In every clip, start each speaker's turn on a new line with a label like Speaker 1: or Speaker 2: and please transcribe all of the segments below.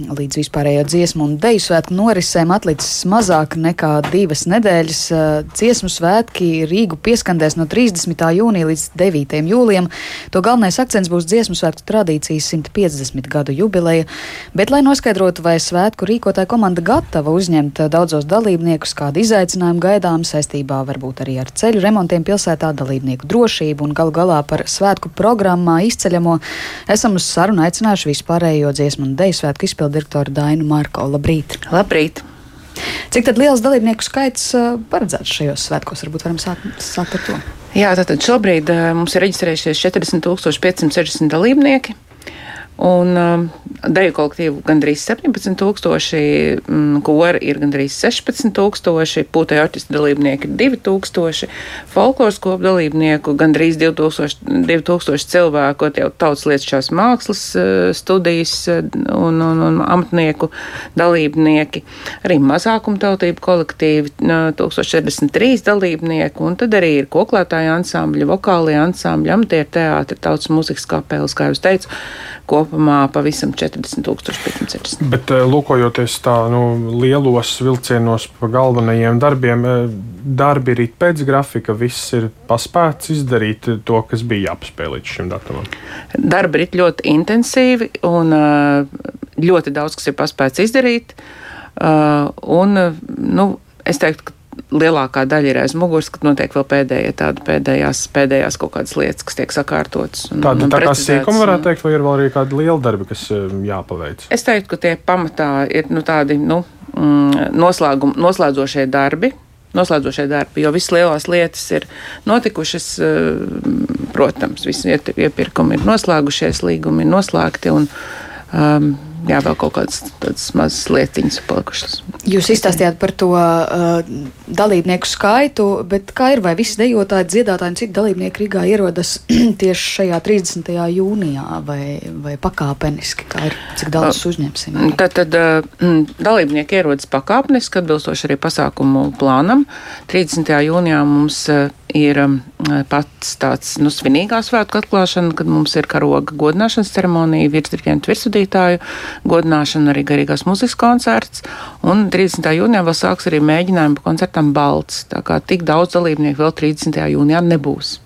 Speaker 1: Līdz vispārējo dziesmu un deju svētku norisēm atlicis mazāk nekā divas nedēļas. Dziesmu svētki Rīgu pieskandēs no 30. jūnija līdz 9. jūlijam. To galvenais akcents būs dziesmu svētku tradīcijas 150 gadu jubileja, bet, lai noskaidrotu, vai svētku rīkotāja komanda gatava uzņemt daudzos dalībniekus, kāda izaicinājuma gaidām saistībā varbūt arī ar ceļu remontiem pilsētā, dalībnieku drošību un galu galā par svētku programmā izceļamo, esam uz sarunu aicinājuši vispārējo dziesmu un deju svētku izpildu direktoru Dainu Marko. Labrīt!
Speaker 2: Labrīt!
Speaker 1: Cik tad liels dalībnieku skaits uh, paredzēts šajos svētkos? Varbūt varam sākt, sākt ar to.
Speaker 2: Jā, tātad šobrīd uh, mums ir reģistrējušies 40,560 dalībnieki. Un um, deju kolektīvu gandrīz 17,000, mm, kori ir gandrīz 16,000, pūtēju artistu dalībnieki ir 2,000, folkloras kopu dalībnieku gandrīz 2000, 2000 cilvēku, jau tautas lietišķās mākslas uh, studijas uh, un, un, un amatnieku dalībnieki, arī mazākumtautību kolektīvi uh, 1043 dalībnieku, un tad arī ir koklētāju ansambļi, vokālie ansambļi, amatieru teātri, tautas mūzikas kapelas, kā jūs teicu, kopumā pavisam 40,560.
Speaker 3: Bet eh, lūkojoties tā nu, lielos vilcienos pa galvenajiem darbiem, eh, darbi ir pēc grafika, viss ir paspēts izdarīt to, kas bija jāpaspēj līdz šim datumam.
Speaker 2: Darbi ir ļoti intensīvi un eh, ļoti daudz, kas ir paspēts izdarīt. Un, nu, es teiktu, ka lielākā daļa ir aiz muguras, kad notiek vēl pēdējie tādi pēdējās, pēdējās kaut kādas lietas, kas tiek sakārtotas.
Speaker 3: Tāda tā kā sīkuma varētu teikt, vai ir vēl arī kādi lieli darbi, kas eh, jāpaveic?
Speaker 2: Es teiktu, ka tie pamatā ir nu, tādi nu, mm, noslēdzošie darbi. Noslēdzošie darbi, jo visas lielās lietas ir notikušas, eh, protams, visi iepirkumi ir noslēgušies, līgumi ir noslēgti. Un, um, jā, vēl kaut kādas tādas mazas lietiņas palikušas.
Speaker 1: Jūs izstāstījāt par to uh, dalībnieku skaitu, bet kā ir, vai visi dejotāji, dziedātāji un citi dalībnieki Rīgā ierodas tieši šajā 30. jūnijā vai, vai pakāpeniski, kā ir, cik daudz uh, uzņemsim?
Speaker 2: Tad, tad uh, dalībnieki ierodas pakāpeniski, atbilstoši arī pasākumu plānam. 30. jūnijā mums uh, ir um, pats tāds nu, svinīgā svētku atklāšana, kad mums ir karoga godināšanas ceremonija, virsdirigentu virsudītāju godināšana, arī garīgās muzikas koncerts. Un 30. jūnijā vēl sāks arī mēģinājumi koncertam Balts. Tā kā tik daudz dalībnieku vēl 30. jūnijā nebūs.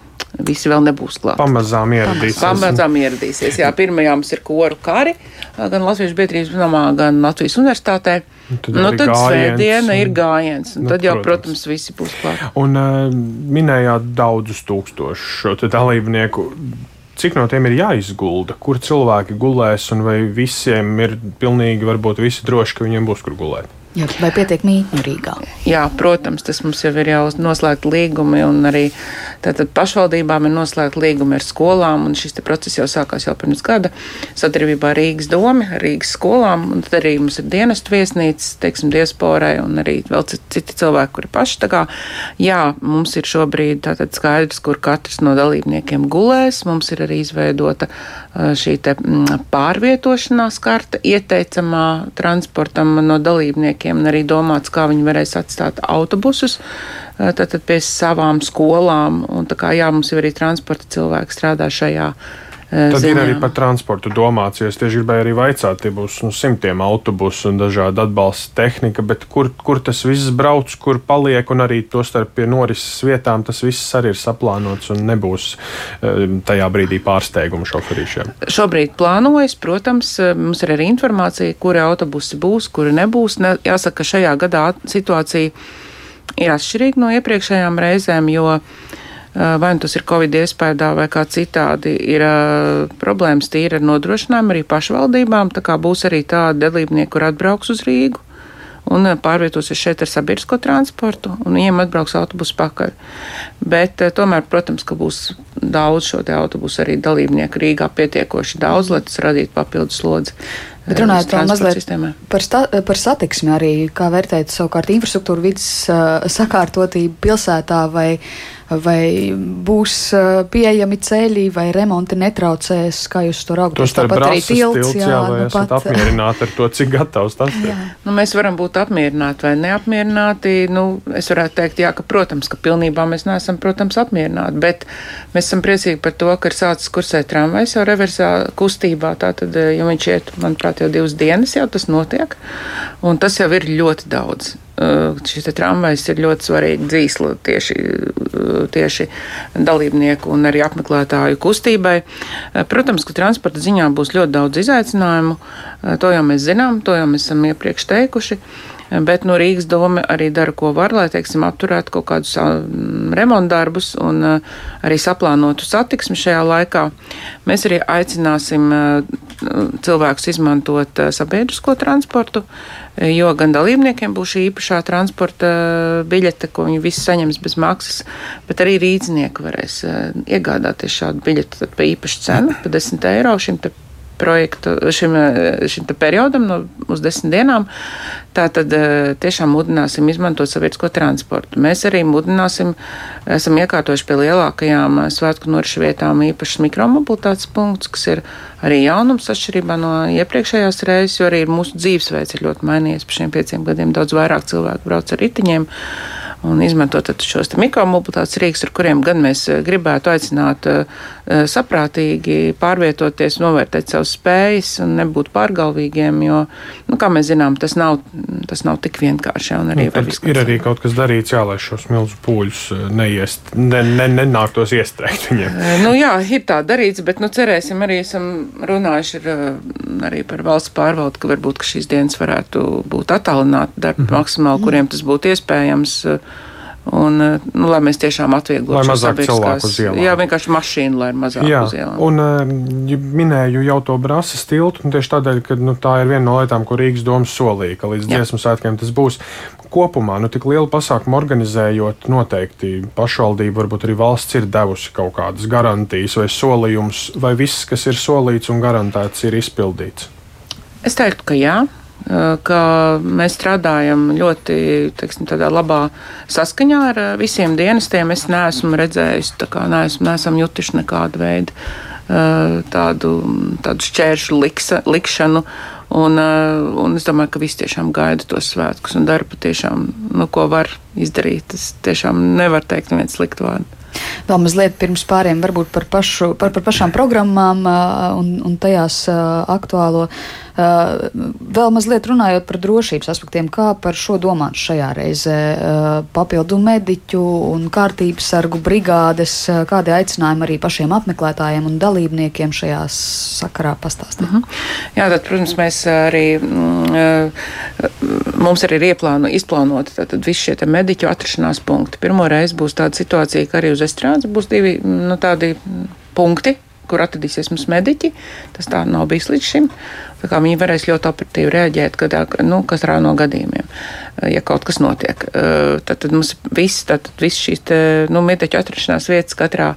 Speaker 2: Visi vēl nebūs klāti.
Speaker 3: Pamazām ieradīsies.
Speaker 2: Pamazām ieradīsies. Jā, pirmajā mums ir koru kari, gan Latvijas biedrības namā, gan Latvijas universitātē. Un tad nu, tad svētdiena un... ir gājiens, un nu, tad jau, protams, protams visi būs klāti.
Speaker 3: Un uh, minējāt daudzus tūkstošus šo dalībnieku. Cik no tiem ir jāizgulda, kur cilvēki gulēs, un vai visiem ir pilnīgi, varbūt visi droši, ka viņiem būs kur gulēt?
Speaker 1: Jā, vai pietiek mītņu Rīgā?
Speaker 2: Jā, protams, tas mums jau ir jau noslēgta līgumi, un arī tātad pašvaldībām ir noslēgta līgumi ar skolām, un šis process jau sākās jau pirms gada. Sadarbībā ar Rīgas domi, ar Rīgas skolām, un tad arī mums ir dienestu viesnīcas, teiksim, diasporai, un arī vēl citi cilvēki, kuri paši tā kā, jā, mums ir šobrīd tātad skaidrs, kur katrs no dalībniekiem gulēs, mums ir arī izveidota šī te pārvietošanās karta ieteicamā transportam no dalībniekiem un arī domāts, kā viņi varēs atstāt autobusus tātad pie savām skolām. Un kā jā, mums jau arī transporta cilvēki strādā šajā
Speaker 3: Tad ziņām. ir arī par transportu domāts. Es tieši gribēju arī vaicāt, tie būs nu, simtiem autobusu un dažādi atbalsta tehnika, bet kur, kur tas viss brauc, kur paliek, un arī to starp pie norises vietām tas viss arī ir saplānots un nebūs tajā brīdī pārsteigumu šoferīšiem.
Speaker 2: Šobrīd plānojas, protams, mums ir arī informācija, kuri autobusi būs, kuri nebūs. Ne, jāsaka, ka šajā gadā situācija ir atšķirīga no iepriekšējām reizēm, jo vai nu tas ir Covid iespējā vai kā citādi, ir problēmas tīri ar nodrošinājumu arī pašvaldībām. Tā kā būs arī tādi dalībnieki, kur atbrauks uz Rīgu un eh, pārvietosies šeit ar sabiedrisko transportu, un viņiem atbrauks autobusu pakaļ. Bet tomēr, protams, ka būs daudz šo autobusu arī dalībnieku Rīgā pietiekoši daudz, lai tas radītu papildus slodzi.
Speaker 1: Bet runājot par mazliet sistēmā. par, sta, par satiksmi arī, kā vērtēt savukārt infrastruktūru vidas uh, sakārtotību pilsētā vai uh, vai būs pieejami ceļi, vai remonti netraucēs, kā jūs to raugat.
Speaker 3: Tos tāpat arī tilts, tilts jā, jā, vai nu esat pat... apmierināti ar to, cik gatavs tas ir?
Speaker 2: Nu, mēs varam būt apmierināti vai neapmierināti. Nu, es varētu teikt, jā, ka, protams, ka pilnībā mēs neesam, protams, apmierināti, bet mēs esam priecīgi par to, ka ir sācis kursēt tramvajs jau reversā kustībā, tātad, ja viņš iet, manuprāt, jau divas dienas, jau tas notiek. Un tas jau ir ļoti daudz. Uh, šis tramvajs ir ļoti svarīga dzīsla tieši, uh, tieši dalībnieku un arī apmeklētāju kustībai. Uh, protams, ka transporta ziņā būs ļoti daudz izaicinājumu. To jau mēs zinām, to jau mēs esam iepriekš teikuši. Bet no Rīgas doma arī dara, ko var, lai, teiksim, apturētu kaut kādus remontdarbus un arī saplānotu satiksmi šajā laikā. Mēs arī aicināsim cilvēkus izmantot sabiedrisko transportu, jo gan dalībniekiem būs šī īpašā transporta biļete, ko viņi visi saņems bez maksas, bet arī rīznieki varēs iegādāties šādu biļeti par īpašu cenu, pa 10 eiro šim te projektu, šim, šim periodam, no, uz desmit dienām. Tātad eh, tiešām mudināsim izmantot sabiedrisko transportu. Mēs arī mudināsim, esam iekārtojuši pie lielākajām eh, svētku norišu vietām īpašas mikromobilitātes punktus, kas ir arī jaunums atšķirībā no iepriekšējās reizes, jo arī mūsu dzīvesveids ir ļoti mainījies. Pa šiem pieciem gadiem daudz vairāk cilvēku brauc ar riteņiem un izmantot šos mikromobilitātes rīks, ar kuriem gan mēs eh, gribētu aicināt uh, saprātīgi pārvietoties, novērtēt savas spējas un nebūt pārgalvīgiem, jo, nu, kā mēs zinām, tas nav, tas nav tik vienkārši.
Speaker 3: Arī nu, ir arī kaut kas darīts, jā, lai šos milzu pūļus neiest, ne, ne, nenāktos iestrēgt viņiem.
Speaker 2: nu, jā, ir tā darīts, bet, nu, cerēsim, arī esam runājuši ar, arī par valsts pārvaldu, ka varbūt ka šīs dienas varētu būt attālināti darbi mm -hmm. maksimāli, kuriem tas būtu iespējams. Uh, Un, eh, nu, lai mēs tiešām atvieglotu
Speaker 3: šo cilvēku uz ielām.
Speaker 2: Jā, vienkārši mašīna, lai ir mazāk jā, uz ielām.
Speaker 3: Un ja eh, minēju jau to brāzas tiltu, tieši tādēļ, ka nu, tā ir viena no lietām, ko Rīgas domas solīja, ka līdz dziesmu svētkiem tas būs. Kopumā, nu, tik lielu pasākumu organizējot, noteikti pašvaldība, varbūt arī valsts ir devusi kaut kādas garantijas vai solījumus, vai viss, kas ir solīts un garantēts, ir izpildīts.
Speaker 2: Es teiktu, ka jā ka mēs strādājam ļoti teiksim, labā saskaņā ar visiem dienestiem. Es neesmu redzējis, neesmu, neesam jutuši nekādu veidu tādu, tādu šķēršu liksa, likšanu. Un, un es domāju, ka visi tiešām gaida tos svētkus un dara patiešām, nu, ko var izdarīt. Es tiešām nevaru teikt nevienu sliktu vārdu.
Speaker 1: Vēl mazliet pirms pāriem varbūt par, pašu, par, par pašām programmām un, un tajās aktuālo. Vēl mazliet runājot par drošības aspektiem, kā par šo domāt šajā reizē papildu mediķu un kārtības sargu brigādes, kādi aicinājumi arī pašiem apmeklētājiem un dalībniekiem šajā sakarā pastāstīt? Uh mhm. -huh.
Speaker 2: Jā, tad, protams, mēs arī, mums arī ir ieplāno, izplānoti tātad visi šie mediķu atrašanās punkti. Pirmo reizi būs tāda situācija, ka arī uz estrādes būs divi nu, tādi punkti, kur atradīsies mums mediķi. Tas tā nav bijis līdz šim. Viņi varēs ļoti operatīvi reaģēt gadā, nu, katrā no gadījumiem, ja kaut kas notiek. Tad, tad mums viss, tad, viss šīs te, nu, mieteķu atrašanās vietas katrā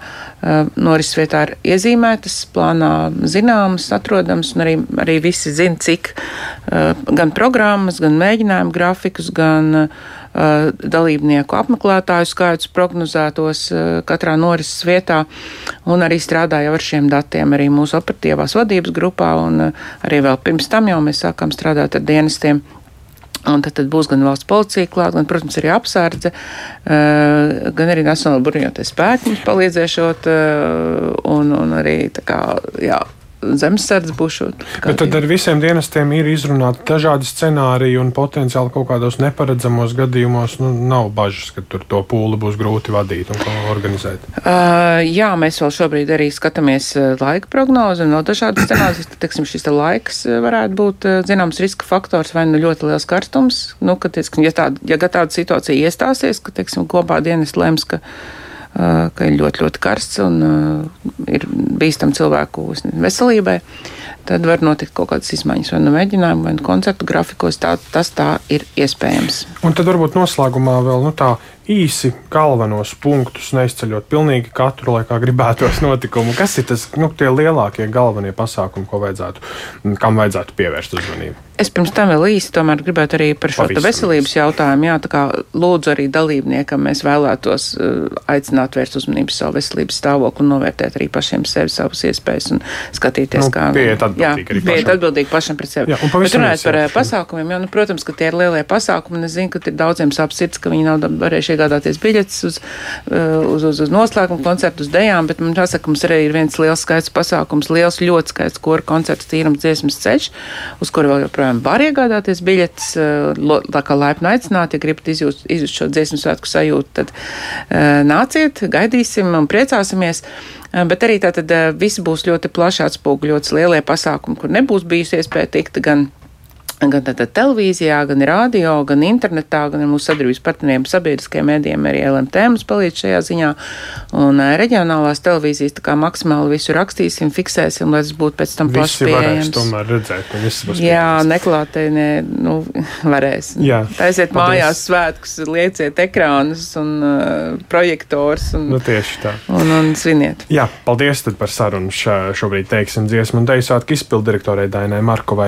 Speaker 2: norises vietā ir iezīmētas, plānā zināmas, atrodamas, un arī, arī visi zina, cik gan programmas, gan mēģinājumu grafikus, gan Uh, dalībnieku apmeklētāju skaits prognozētos katrā norises vietā, un arī strādāja ar šiem datiem arī mūsu operatīvās vadības grupā, un arī vēl pirms tam jau mēs sākām strādāt ar dienestiem. Un tad, tad būs gan valsts policija klāt, gan, protams, arī apsardze, gan arī Nacionāla bruņoties spēki palīdzēšot, un, un arī tā kā, jā, zemesardze būšot.
Speaker 3: Bet tad ar visiem dienestiem ir izrunāti dažādi scenāriji un potenciāli kaut kādos neparedzamos gadījumos nu, nav bažas, ka tur to pūli būs grūti vadīt un organizēt.
Speaker 2: Uh, jā, mēs vēl šobrīd arī skatāmies laika prognozi un vēl dažādas scenārijas. Teiksim, šis te laiks varētu būt zināms riska faktors vai nu ļoti liels karstums. Nu, ka, teiksim, ja, tāda, ja tāda situācija iestāsies, ka teiksim, kopā dienas lems, ka ka ir ļoti, ļoti karsts un ir bīstam cilvēku veselībai, tad var notikt kaut kādas izmaiņas vai nu mēģinājumu, vai nu koncertu grafikos. Tā, tas tā ir iespējams.
Speaker 3: Un tad varbūt noslēgumā vēl nu, tā īsi galvenos punktus, neizceļot pilnīgi katru, lai kā gribētos notikumu. Kas ir tas, nu, tie lielākie galvenie pasākumi, ko vajadzētu, kam vajadzētu pievērst uzmanību?
Speaker 2: Es pirms tam vēl īsi tomēr gribētu arī par šo veselības jautājumu. Jā, tā kā lūdzu arī dalībniekam mēs vēlētos uh, aicināt vērst uzmanību savu veselības stāvokli un novērtēt arī pašiem sevi savas iespējas un skatīties,
Speaker 3: nu, kā. Pieiet atbildīgi pašam. Pieiet
Speaker 2: atbildīgi pašam pret sevi. Jā, un Bet runājot par jā. Uh, pasākumiem, jā, nu, protams, ka tie ir lielie pasākumi. Es zinu, ka ir daudziem sāp sirds, ka viņi nav varējuši iegādāties biļetes uz, uh, uz, uz, uz noslēgumu koncertu, uz dejām, bet man jāsaka, mums arī ir viens liels skaits pasākums, liels, ļoti skaists koru koncerts tīrums dziesmas ceļš, uz kuru vēl joprojām joprojām var iegādāties biļetes. Eh, tā kā laipni aicināt, ja gribat izjust, izjust šo dziesmu svētku sajūtu, tad uh, nāciet, gaidīsim un priecāsimies. Uh, bet arī tātad viss būs ļoti plaši atspoguļots lielie pasākumi, kur nebūs bijusi iespēja tikt gan gan tātad televīzijā, gan radio, gan internetā, gan ar mūsu sadarbības partneriem sabiedriskajiem mēdījiem arī LMT mums palīdz šajā ziņā. Un reģionālās televīzijas tā kā maksimāli visu rakstīsim, fiksēsim, lai tas būtu pēc tam plaši pieejams.
Speaker 3: tomēr redzēt, ka viss būs
Speaker 2: Jā, neklātēnē, nu, varēs. Jā. Taisiet paldies. mājās svētkus, lieciet ekrānus un uh, projektors un,
Speaker 3: nu, tieši tā.
Speaker 2: Un, un sviniet.
Speaker 3: Jā, paldies tad par sarunu šā, šobrīd teiksim dziesmu un deju svētku izpildirektorai Dainai Markovai.